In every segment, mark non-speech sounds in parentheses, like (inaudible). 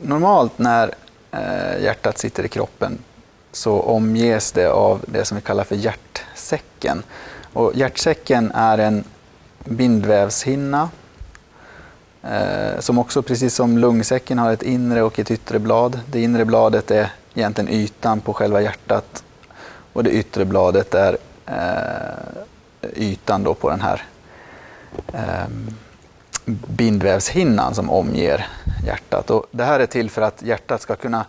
Normalt när eh, hjärtat sitter i kroppen så omges det av det som vi kallar för hjärtsäcken. Och hjärtsäcken är en bindvävshinna eh, som också precis som lungsäcken har ett inre och ett yttre blad. Det inre bladet är egentligen ytan på själva hjärtat och det yttre bladet är eh, ytan då på den här eh, bindvävshinnan som omger hjärtat. Och det här är till för att hjärtat ska kunna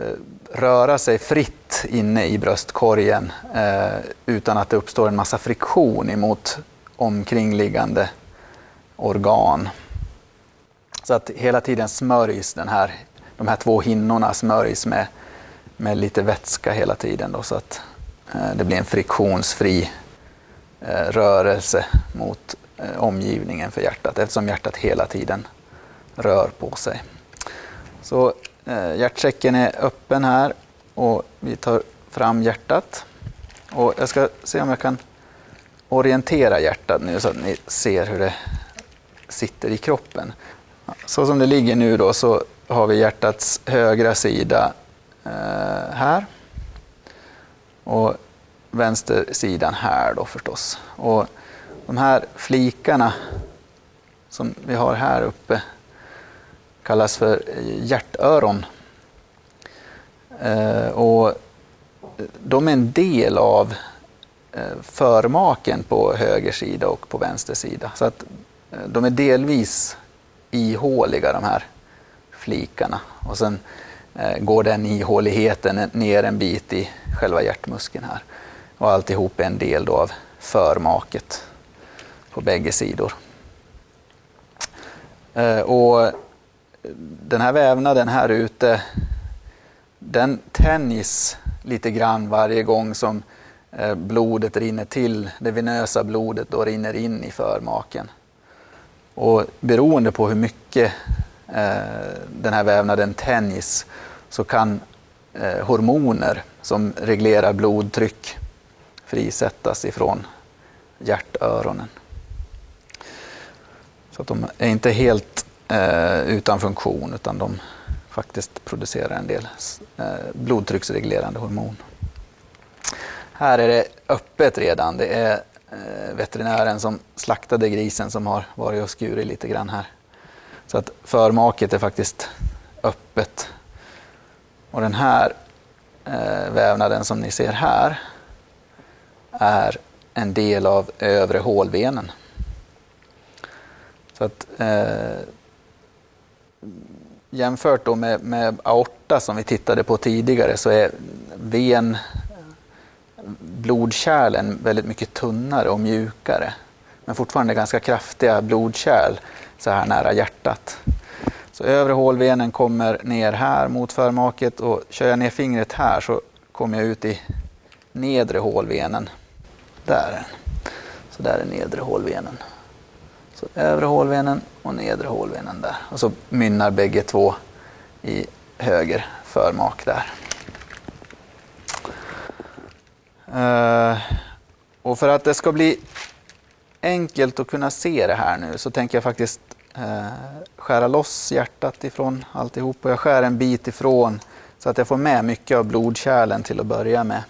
eh, röra sig fritt inne i bröstkorgen eh, utan att det uppstår en massa friktion emot omkringliggande organ. Så att hela tiden smörjs den här, de här två hinnorna smörjs med, med lite vätska hela tiden då, så att eh, det blir en friktionsfri eh, rörelse mot Eh, omgivningen för hjärtat eftersom hjärtat hela tiden rör på sig. Så eh, hjärtsäcken är öppen här och vi tar fram hjärtat. Och jag ska se om jag kan orientera hjärtat nu så att ni ser hur det sitter i kroppen. Så som det ligger nu då så har vi hjärtats högra sida eh, här och vänstersidan här då förstås. Och de här flikarna som vi har här uppe kallas för hjärtöron. Eh, och de är en del av eh, förmaken på höger sida och på vänster sida. Så att eh, de är delvis ihåliga de här flikarna. Och sen eh, går den ihåligheten ner en bit i själva hjärtmuskeln här. Och alltihop är en del då av förmaket på bägge sidor. Eh, och den här vävnaden här ute, den tänjs lite grann varje gång som eh, blodet rinner till, det venösa blodet då rinner in i förmaken. Och beroende på hur mycket eh, den här vävnaden tänjs så kan hormoner som reglerar blodtryck frisättas ifrån hjärtöronen. Så att de är inte helt eh, utan funktion utan de faktiskt producerar en del eh, blodtrycksreglerande hormon. Här är det öppet redan. Det är eh, veterinären som slaktade grisen som har varit och skurit lite grann här. Så att förmaket är faktiskt öppet. Och den här eh, vävnaden som ni ser här är en del av övre hålvenen. Så att eh, jämfört då med, med aorta som vi tittade på tidigare så är ven blodkärlen väldigt mycket tunnare och mjukare. Men fortfarande ganska kraftiga blodkärl så här nära hjärtat. Så övre hålvenen kommer ner här mot förmaket och kör jag ner fingret här så kommer jag ut i nedre hålvenen. Där är den. Så där är nedre hålvenen. Så övre hålvenen och nedre hålvenen där. Och så mynnar bägge två i höger förmak där. Uh, och för att det ska bli enkelt att kunna se det här nu så tänker jag faktiskt uh, skära loss hjärtat ifrån alltihop. Och jag skär en bit ifrån så att jag får med mycket av blodkärlen till att börja med.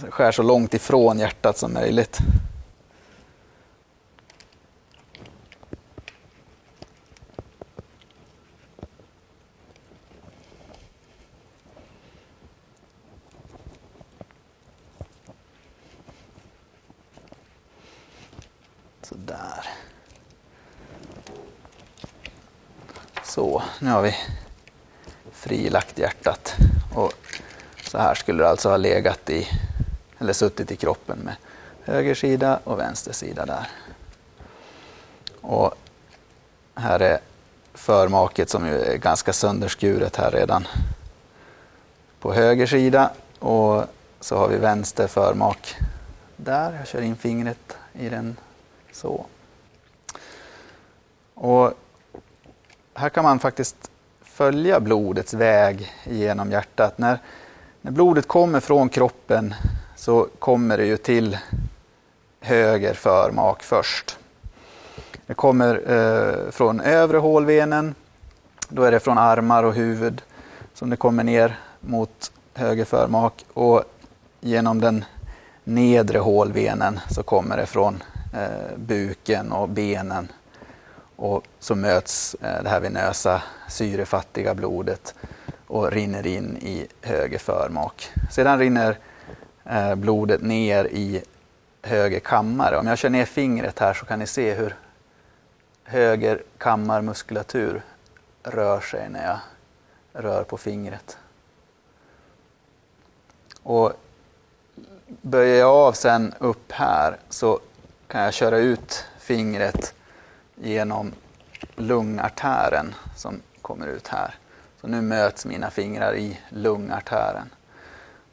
Jag skär så långt ifrån hjärtat som möjligt. Sådär. Så, nu har vi frilagt hjärtat. Och så här skulle det alltså ha legat i, eller suttit i kroppen med höger sida och vänster sida där. Och här är förmaket som ju är ganska sönderskuret här redan på höger sida. Och så har vi vänster förmak där. Jag kör in fingret i den så. Och här kan man faktiskt följa blodets väg genom hjärtat. När, när blodet kommer från kroppen så kommer det ju till höger förmak först. Det kommer eh, från övre hålvenen, då är det från armar och huvud som det kommer ner mot höger förmak och genom den nedre hålvenen så kommer det från eh, buken och benen och så möts eh, det här venösa syrefattiga blodet och rinner in i höger förmak. Sedan rinner eh, blodet ner i höger kammare. Om jag kör ner fingret här så kan ni se hur höger kammarmuskulatur rör sig när jag rör på fingret. Och böjer jag av sen upp här så kan jag köra ut fingret genom lungartären som kommer ut här. Så nu möts mina fingrar i lungartären.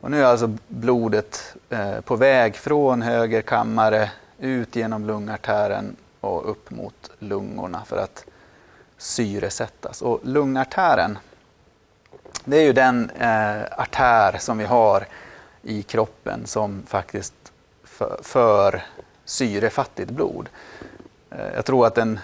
Och nu är alltså blodet eh, på väg från höger kammare ut genom lungartären och upp mot lungorna för att syresättas. Och lungartären, det är ju den eh, artär som vi har i kroppen som faktiskt för, för syrefattigt blod. Eh, jag tror att den,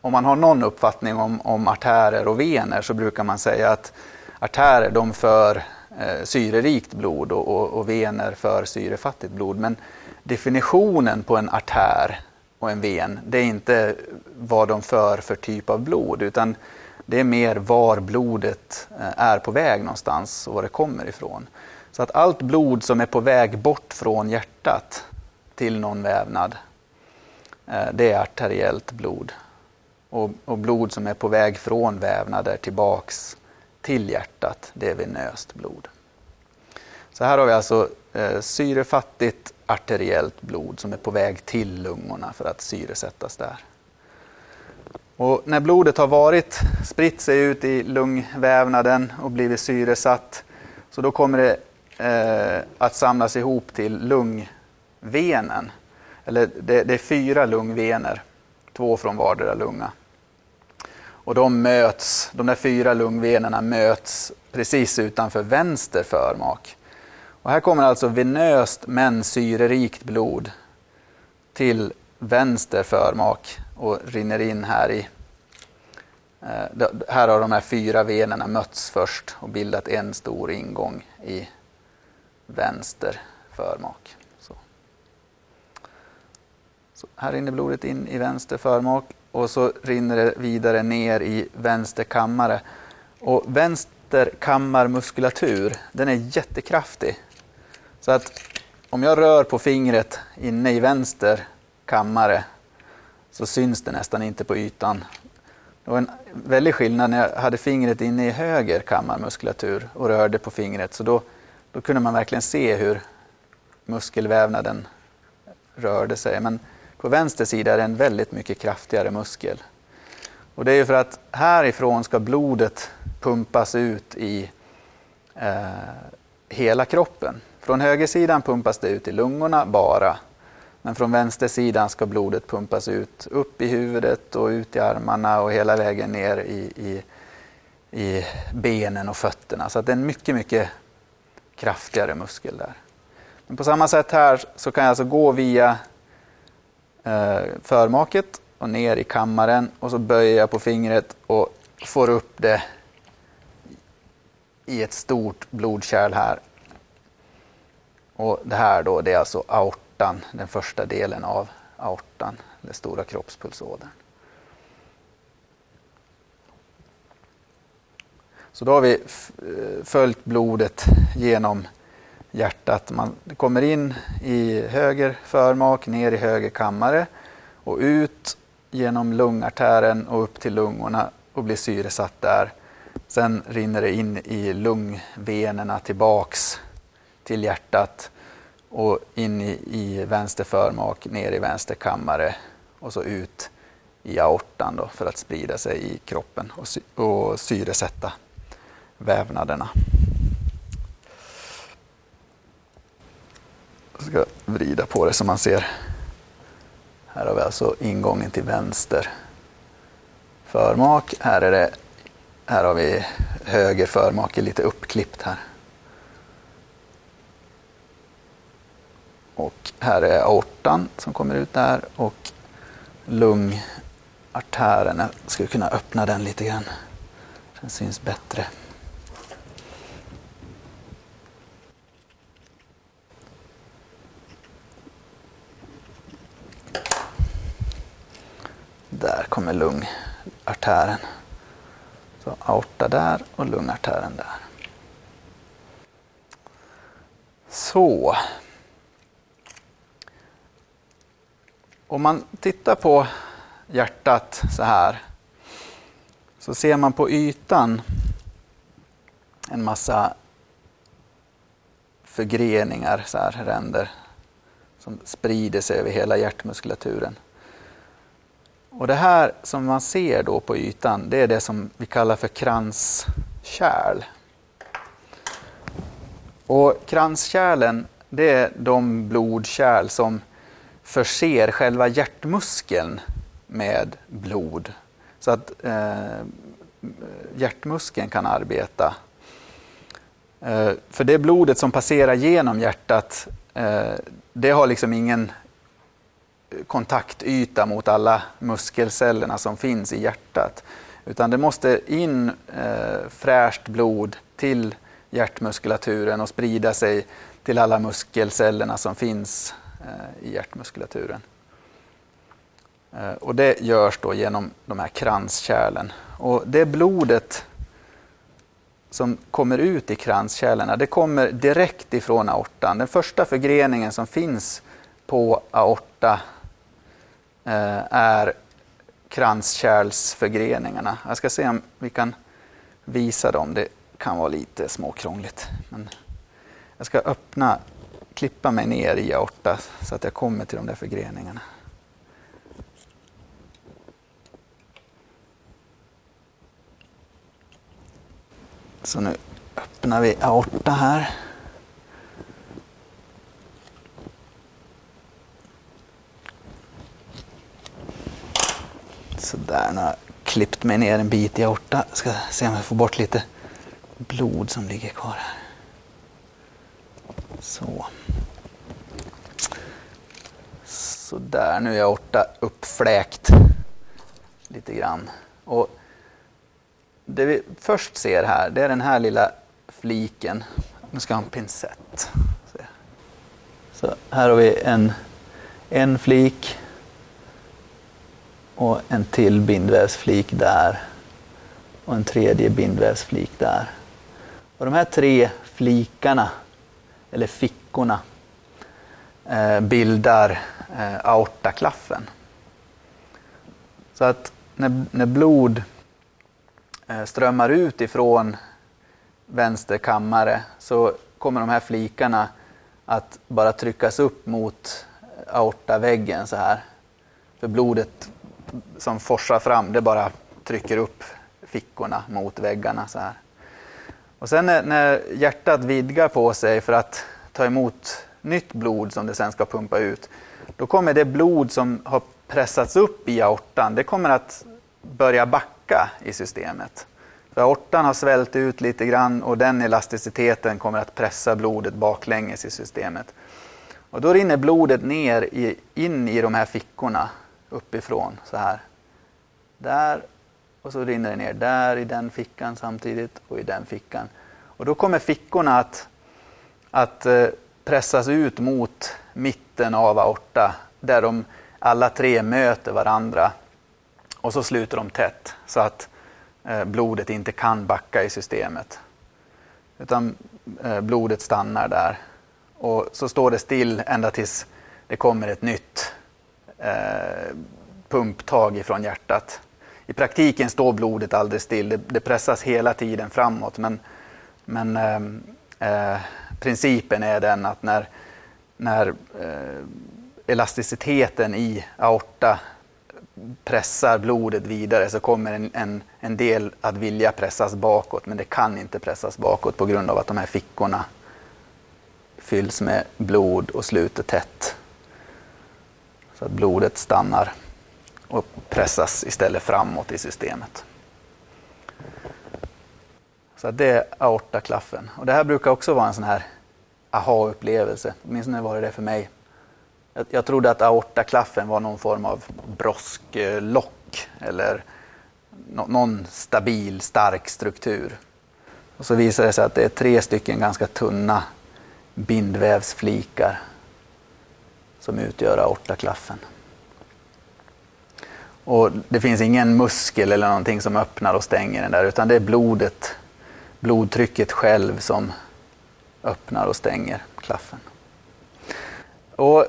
om man har någon uppfattning om, om artärer och vener så brukar man säga att artärer de för eh, syrerikt blod och, och, och, vener för syrefattigt blod. Men definitionen på en artär och en ven, det är inte vad de för för typ av blod utan det är mer var blodet eh, är på väg någonstans och var det kommer ifrån. Så att allt blod som är på väg bort från hjärtat till någon vävnad, Eh, det är arteriellt blod. Och, och, blod som är på väg från vävnader tillbaks till hjärtat, det är venöst blod. Så här har vi alltså eh, syrefattigt arteriellt blod som är på väg till lungorna för att syresättas där. Och när blodet har varit, spritt sig ut i lungvävnaden och blivit syresatt, så då kommer det eh, att samlas ihop till lungvenen. Eller det, det, är fyra lungvener, två från vardera lunga. Och de möts, de där fyra lungvenerna möts precis utanför vänster förmak. Och här kommer alltså venöst men syrerikt blod till vänster förmak och rinner in här i eh, här har de här fyra venerna mötts först och bildat en stor ingång i vänster förmak. Så. Här rinner blodet in i vänster förmak och så rinner det vidare ner i vänster kammare. Och vänster kammarmuskulatur, den är jättekraftig. Så att om jag rör på fingret inne i vänster kammare så syns det nästan inte på ytan. Det var en väldig skillnad när jag hade fingret inne i höger kammarmuskulatur och rörde på fingret. Så då då kunde man verkligen se hur muskelvävnaden rörde sig. Men på vänster sida är det en väldigt mycket kraftigare muskel. Och det är för att härifrån ska blodet pumpas ut i eh, hela kroppen. Från högersidan pumpas det ut i lungorna bara. Men från vänstersidan ska blodet pumpas ut upp i huvudet och ut i armarna och hela vägen ner i, i, i benen och fötterna. Så det är en mycket, mycket kraftigare muskel där. Men på samma sätt här så kan jag alltså gå via Eh, förmaket och ner i kammaren och så böjer jag på fingret och får upp det i ett stort blodkärl här. Och det här då, det är alltså aortan, den första delen av aortan, den stora kroppspulsådern. Så då har vi eh, följt blodet genom hjärtat. Man kommer in i höger förmak, ner i höger kammare och ut genom lungartären och upp till lungorna och blir syresatt där. Sen rinner det in i lungvenerna tillbaks till hjärtat och in i, i vänster förmak, ner i vänster kammare och så ut i aortan då för att sprida sig i kroppen och, sy och syresätta vävnaderna. Jag ska vrida på det så man ser. Här har vi alltså ingången till vänster förmak. Här, är det, här har vi höger förmak, lite uppklippt här. Och här är aortan som kommer ut där och lungartären. Jag skulle kunna öppna den lite grann. Den syns bättre. Där kommer lungartären. Så aorta där och lungartären där. Så. Om man tittar på hjärtat så här så ser man på ytan en massa förgreningar, så här, ränder som sprider sig över hela hjärtmuskulaturen. Och det här som man ser då på ytan, det är det som vi kallar för kranskärl. Och kranskärlen, det är de blodkärl som förser själva hjärtmuskeln med blod. Så att eh, hjärtmuskeln kan arbeta. Eh, för det blodet som passerar genom hjärtat, eh, det har liksom ingen kontaktyta mot alla muskelcellerna som finns i hjärtat. Utan det måste in eh, fräscht blod till hjärtmuskulaturen och sprida sig till alla muskelcellerna som finns eh, i hjärtmuskulaturen. Eh, och det görs då genom de här kranskärlen. Och det blodet som kommer ut i kranskärlen, det kommer direkt ifrån aortan. Den första förgreningen som finns på aorta Eh, är kranskärlsförgreningarna. Jag ska se om vi kan visa dem. Det kan vara lite småkrångligt. Men jag ska öppna, klippa mig ner i aorta så att jag kommer till de där förgreningarna. Så nu öppnar vi aorta här. Sådär, nu har jag klippt mig ner en bit i aorta. Ska se om jag får bort lite blod som ligger kvar här. Så. Sådär, nu är aorta uppfläkt lite grann. Och det vi först ser här, det är den här lilla fliken. Nu ska jag ha en pincett. Så här har vi en, en flik och en till bindvävsflik där och en tredje bindvävsflik där. Och de här tre flikarna, eller fickorna, eh, bildar eh, aortaklaffen. Så att när, när blod eh, strömmar ut ifrån vänster kammare så kommer de här flikarna att bara tryckas upp mot eh, aortaväggen så här. För blodet som forsar fram, det bara trycker upp fickorna mot väggarna så här. Och sen när, när hjärtat vidgar på sig för att ta emot nytt blod som det sen ska pumpa ut, då kommer det blod som har pressats upp i aortan, det kommer att börja backa i systemet. För aortan har svällt ut lite grann och den elasticiteten kommer att pressa blodet baklänges i systemet. Och då rinner blodet ner i, in i de här fickorna uppifrån så här. Där och så rinner det ner där i den fickan samtidigt och i den fickan. Och då kommer fickorna att, att eh, pressas ut mot mitten av aorta där de alla tre möter varandra. Och så sluter de tätt så att eh, blodet inte kan backa i systemet. Utan eh, blodet stannar där. Och så står det still ända tills det kommer ett nytt eh, pumptag ifrån hjärtat. I praktiken står blodet aldrig still, det, det pressas hela tiden framåt. Men, men eh, eh, principen är den att när, när eh, elasticiteten i aorta pressar blodet vidare så kommer en, en, en del att vilja pressas bakåt men det kan inte pressas bakåt på grund av att de här fickorna fylls med blod och sluter tätt. Så att blodet stannar och pressas istället framåt i systemet. Så det är aortaklaffen. Och det här brukar också vara en sån här aha-upplevelse. Åtminstone var det det för mig. Jag, jag trodde att aortaklaffen var någon form av brosklock eller no, någon stabil, stark struktur. Och så visar det sig att det är tre stycken ganska tunna bindvävsflikar som utgör aortaklaffen. Och det finns ingen muskel eller någonting som öppnar och stänger den där utan det är blodet, blodtrycket själv som öppnar och stänger klaffen. Och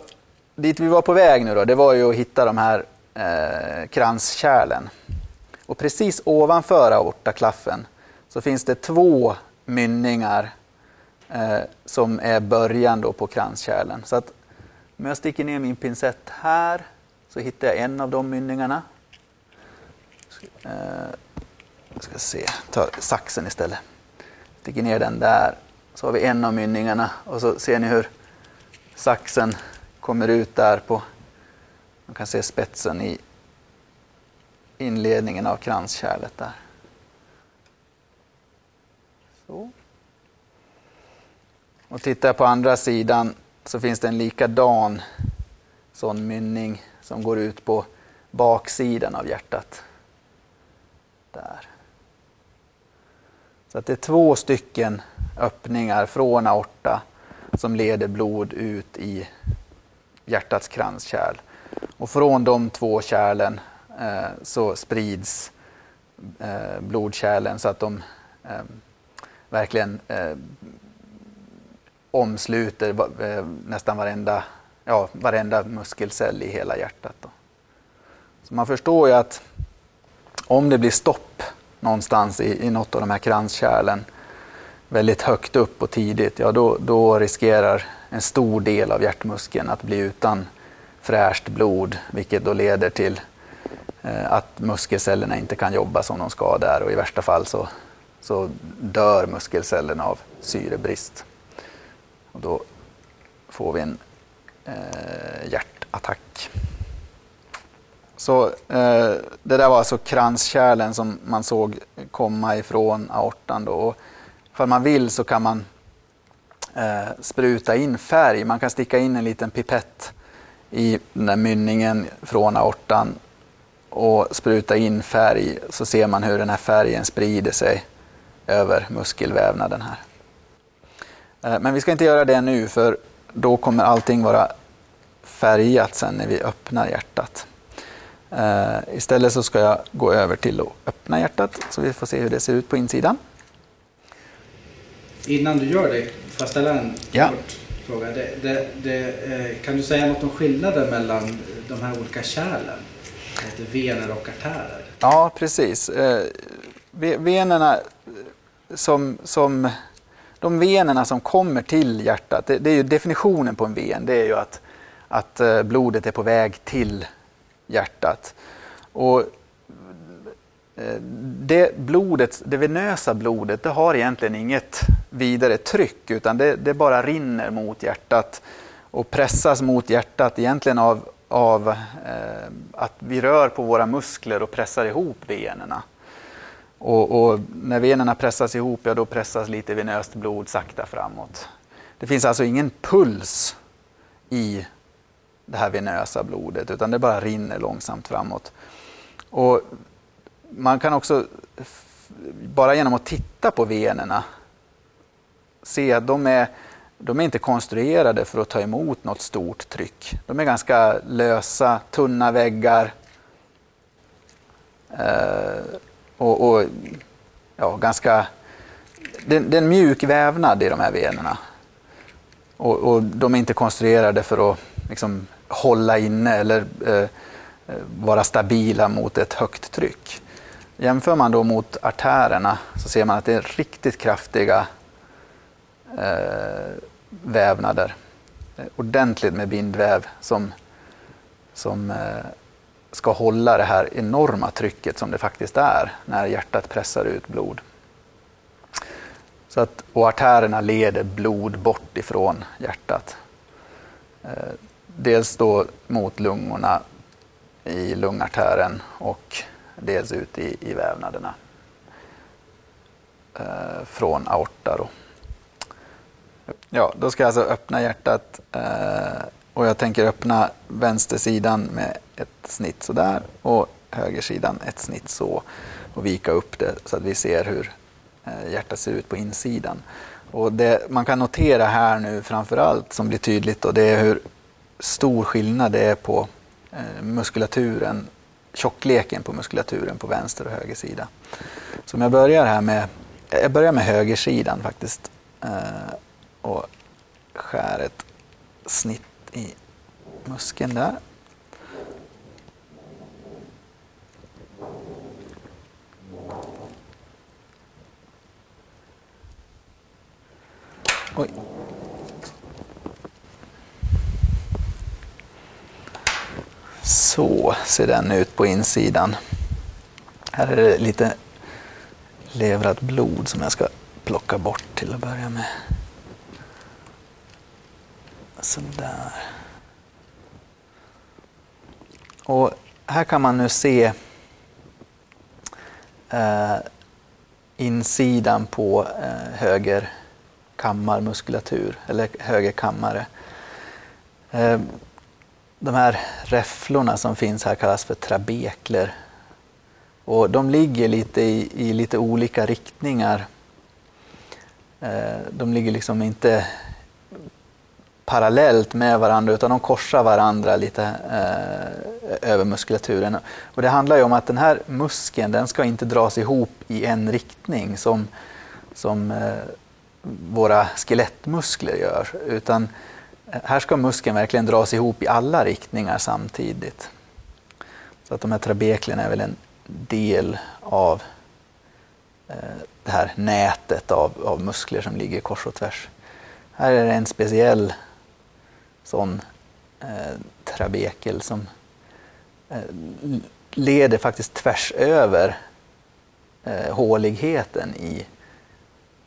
dit vi var på väg nu då, det var ju att hitta de här eh, kranskärlen. Och precis ovanför aortaklaffen så finns det två mynningar eh, som är början då på kranskärlen. Så att om jag sticker ner min pincett här så hittar jag en av de mynningarna. Jag ska se, ta saxen istället. Sticker ner den där. Så har vi en av mynningarna och så ser ni hur saxen kommer ut där på, man kan se spetsen i inledningen av kranskärlet där. Så. Och tittar jag på andra sidan så finns det en likadan sån mynning som går ut på baksidan av hjärtat. Där. Så att det är två stycken öppningar från aorta som leder blod ut i hjärtats kranskärl. Och från de två kärlen eh, så sprids eh, blodkärlen så att de eh, verkligen eh, omsluter eh, nästan varenda, ja, varenda muskelcell i hela hjärtat. Då. Så man förstår ju att om det blir stopp någonstans i, i något av de här kranskärlen väldigt högt upp och tidigt, ja då, då riskerar en stor del av hjärtmuskeln att bli utan fräscht blod, vilket då leder till eh, att muskelcellerna inte kan jobba som de ska där och i värsta fall så, så dör muskelcellerna av syrebrist. Och då får vi en eh, hjärtattack. Så eh, det där var alltså kranskärlen som man såg komma ifrån aortan. Då. Och för man vill så kan man eh, spruta in färg. Man kan sticka in en liten pipett i den där mynningen från aortan och spruta in färg så ser man hur den här färgen sprider sig över muskelvävnaden här. Eh, men vi ska inte göra det nu för då kommer allting vara färgat sen när vi öppnar hjärtat. Eh, istället så ska jag gå över till att öppna hjärtat så vi får se hur det ser ut på insidan. Innan du gör det, får jag ställa en ja. kort fråga? Det, det, det, eh, kan du säga något om skillnaden mellan de här olika kärlen? Vener och artärer? Ja, precis. Venerna som, som de venerna som kommer till hjärtat, det, det, är ju definitionen på en ven, det är ju att, att eh, blodet är på väg till hjärtat. Och eh, det, blodet, det venösa blodet det har egentligen inget vidare tryck utan det, det bara rinner mot hjärtat och pressas mot hjärtat egentligen av, av eh, att vi rör på våra muskler och pressar ihop venerna. Och, och, när venerna pressas ihop, ja då pressas lite venöst blod sakta framåt. Det finns alltså ingen puls i det här venösa blodet utan det bara rinner långsamt framåt. Och man kan också, bara genom att titta på venerna, se att de är, de är inte konstruerade för att ta emot något stort tryck. De är ganska lösa, tunna väggar. Eh, och, och ja, ganska... Det, det, är en mjuk vävnad i de här venerna. Och, och de är inte konstruerade för att liksom, hålla inne eller eh, eh vara stabila mot ett högt tryck. Jämför man då mot artärerna så ser man att det är riktigt kraftiga eh, vävnader. Eh, ordentligt med bindväv som, som eh, ska hålla det här enorma trycket som det faktiskt är när hjärtat pressar ut blod. Så att, och artärerna leder blod bort ifrån hjärtat. Eh, dels då mot lungorna i lungartären och dels ut i, i vävnaderna eh, från aorta. Då. Ja, då ska jag alltså öppna hjärtat eh, Och jag tänker öppna vänstersidan med ett snitt sådär och högersidan ett snitt så och vika upp det så att vi ser hur eh, hjärtat ser ut på insidan. Och det man kan notera här nu framförallt som blir tydligt och det är hur stor skillnad det är på eh, muskulaturen, tjockleken på muskulaturen på vänster och höger sida. Så om jag börjar här med, jag börjar med högersidan faktiskt eh, och skär ett snitt i muskeln där. Oj. Så ser den ut på insidan. Här är det lite levrat blod som jag ska plocka bort till att börja med. Sådär. Och här kan man nu se eh, insidan på eh, höger kammarmuskulatur, eller höger kammare. Ehm, de här räfflorna som finns här kallas för trabekler. Och de ligger lite i, i lite olika riktningar. Ehm, de ligger liksom inte parallellt med varandra utan de korsar varandra lite eh, över muskulaturen. Och det handlar ju om att den här muskeln den ska inte dras ihop i en riktning som, som eh, våra skelettmuskler gör utan här ska muskeln verkligen dras ihop i alla riktningar samtidigt. Så att de här trabeklerna är väl en del av eh, det här nätet av, av muskler som ligger kors och tvärs. Här är det en speciell sån eh, trabekel som eh, leder faktiskt tvärs över eh, håligheten i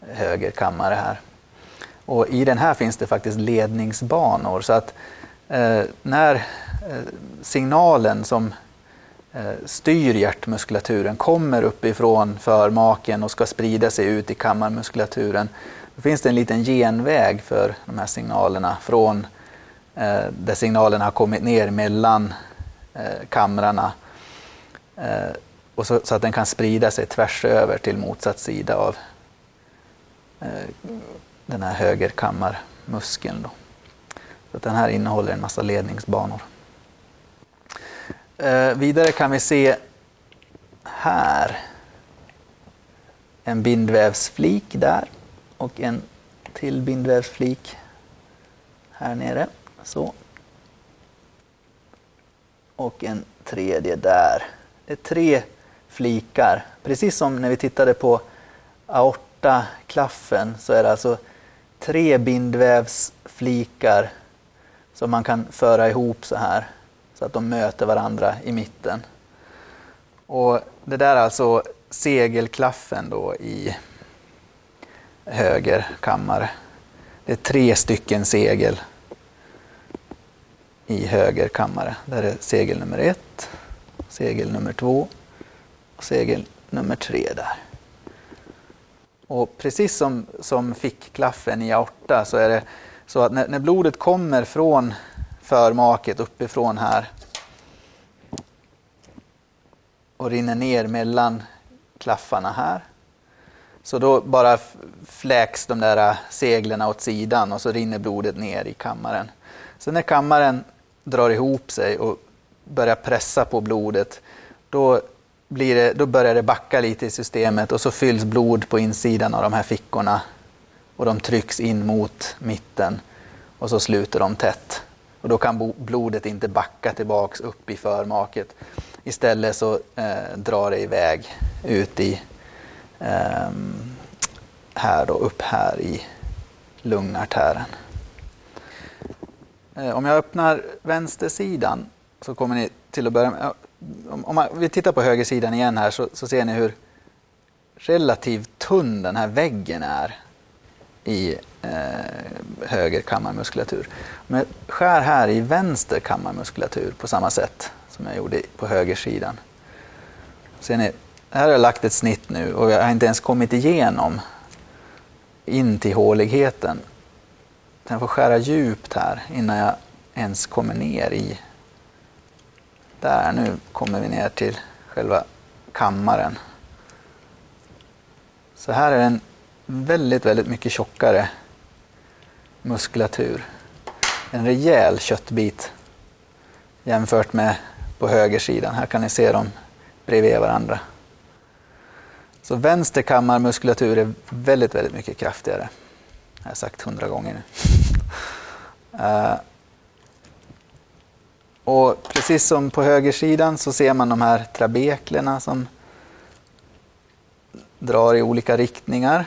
höger kammare här. Och i den här finns det faktiskt ledningsbanor så att eh, när eh, signalen som eh, styr hjärtmuskulaturen kommer uppifrån förmaken och ska sprida sig ut i kammarmuskulaturen. Då finns det en liten genväg för de här signalerna från eh, där signalerna har kommit ner mellan eh, kamrarna eh, och så, så, att den kan sprida sig tvärs över till motsatt sida av Eh, den här högerkammarmuskeln. Då. Så att den här innehåller en massa ledningsbanor. Eh, vidare kan vi se här en bindvävsflik där och en till bindvävsflik här nere. Så. Och en tredje där. Det är tre flikar. Precis som när vi tittade på klaffen så är det alltså tre bindvävsflikar som man kan föra ihop så här så att de möter varandra i mitten. Och det där är alltså segelklaffen då i höger kammare. Det är tre stycken segel i höger kammare. Där är segel nummer ett, segel nummer två och segel nummer tre där. Och precis som, som fickklaffen i aorta så är det så att när, när blodet kommer från förmaket uppifrån här och rinner ner mellan klaffarna här. Så då bara fläks de där seglen åt sidan och så rinner blodet ner i kammaren. Sen när kammaren drar ihop sig och börjar pressa på blodet, då blir det, då börjar det backa lite i systemet och så fylls blod på insidan av de här fickorna och de trycks in mot mitten och så sluter de tätt. Och då kan blodet inte backa tillbaks upp i förmaket. Istället så eh, drar det iväg ut i eh, här då, upp här i lungartären. Eh, om jag öppnar vänstersidan så kommer ni till att börja med om man, vi tittar på högersidan igen här så, så, ser ni hur relativt tunn den här väggen är i eh, höger kammarmuskulatur. Om jag skär här i vänster kammarmuskulatur på samma sätt som jag gjorde på högersidan. Ser ni, här har jag lagt ett snitt nu och jag har inte ens kommit igenom in till håligheten. Jag får skära djupt här innan jag ens kommer ner i... Där, nu kommer vi ner till själva kammaren. Så här är den väldigt, väldigt mycket tjockare muskulatur. En rejäl köttbit jämfört med på högersidan. Här kan ni se dem bredvid varandra. Så vänster kammarmuskulatur är väldigt, väldigt mycket kraftigare. Jag har sagt hundra gånger nu. (laughs) Eh, och precis som på högersidan så ser man de här trabeklerna som drar i olika riktningar.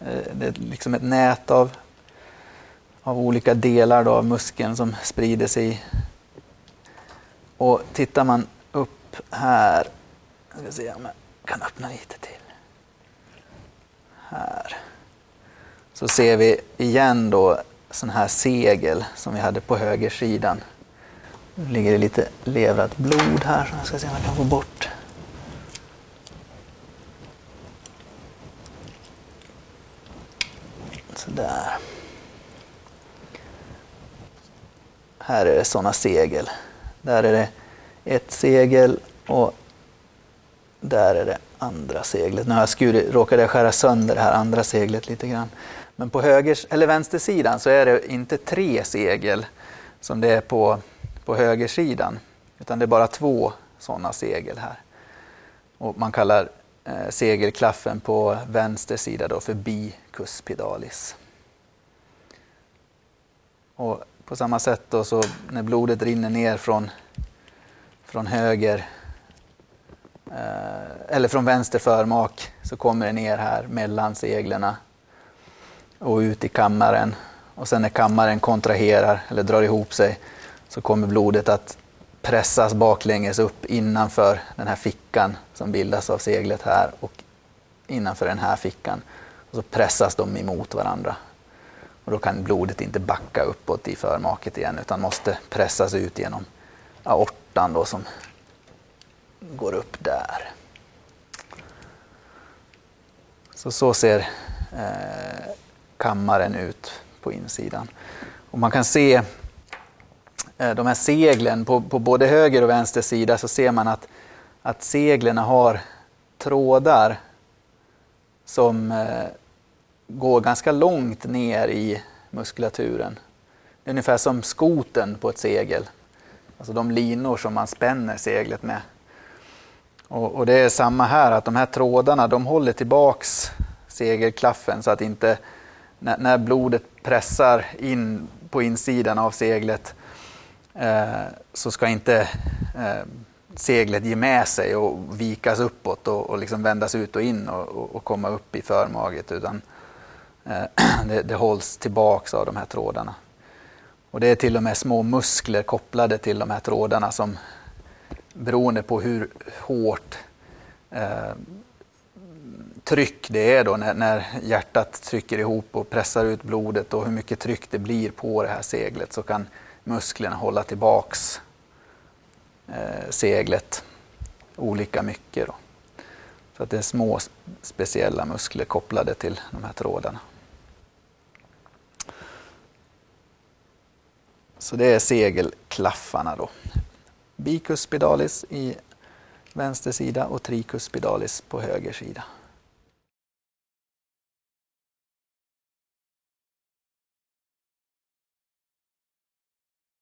Eh, det är liksom ett nät av, av olika delar då av muskeln som sprider sig. Och tittar man upp här jag ska se om jag kan öppna lite till. Här. Så ser vi igen då sån här segel som vi hade på högersidan. Nu ligger det lite levrat blod här som jag ska se om jag kan få bort. Sådär. Här är det sådana segel. Där är det ett segel och där är det andra seglet. Nu har jag skurit, råkade jag skära sönder det här andra seglet lite grann. Men på höger, eller vänstersidan så är det inte tre segel som det är på, på högersidan. Utan det är bara två sådana segel här. Och man kallar eh, segelklaffen på vänster sida då för bicuspidalis. Och på samma sätt då så när blodet rinner ner från, från höger Eh, eller från vänster förmak så kommer det ner här mellan seglerna och ut i kammaren. Och sen när kammaren kontraherar eller drar ihop sig så kommer blodet att pressas baklänges upp innanför den här fickan som bildas av seglet här och innanför den här fickan. Och så pressas de emot varandra. Och då kan blodet inte backa uppåt i förmaket igen utan måste pressas ut genom aortan då som går upp där. Så, så ser eh, kammaren ut på insidan. Och man kan se eh, de här seglen på, på både höger och vänster sida så ser man att, att seglen har trådar som eh, går ganska långt ner i muskulaturen. Ungefär som skoten på ett segel. Alltså de linor som man spänner seglet med. Och, och, det är samma här, att de här trådarna de håller tillbaks segelklaffen så att inte när, när blodet pressar in på insidan av seglet eh, så ska inte eh, seglet ge med sig och vikas uppåt och, och liksom vändas ut och in och, och komma upp i förmaget utan eh, (clears throat) det, det hålls tillbaks av de här trådarna. Och det är till och med små muskler kopplade till de här trådarna som beroende på hur hårt eh, tryck det är då när, när, hjärtat trycker ihop och pressar ut blodet och hur mycket tryck det blir på det här seglet så kan musklerna hålla tillbaks eh, seglet olika mycket. Då. Så att det är små speciella muskler kopplade till de här trådarna. Så det är segelklaffarna då bicuspidalis i vänster sida och tricuspidalis på höger sida.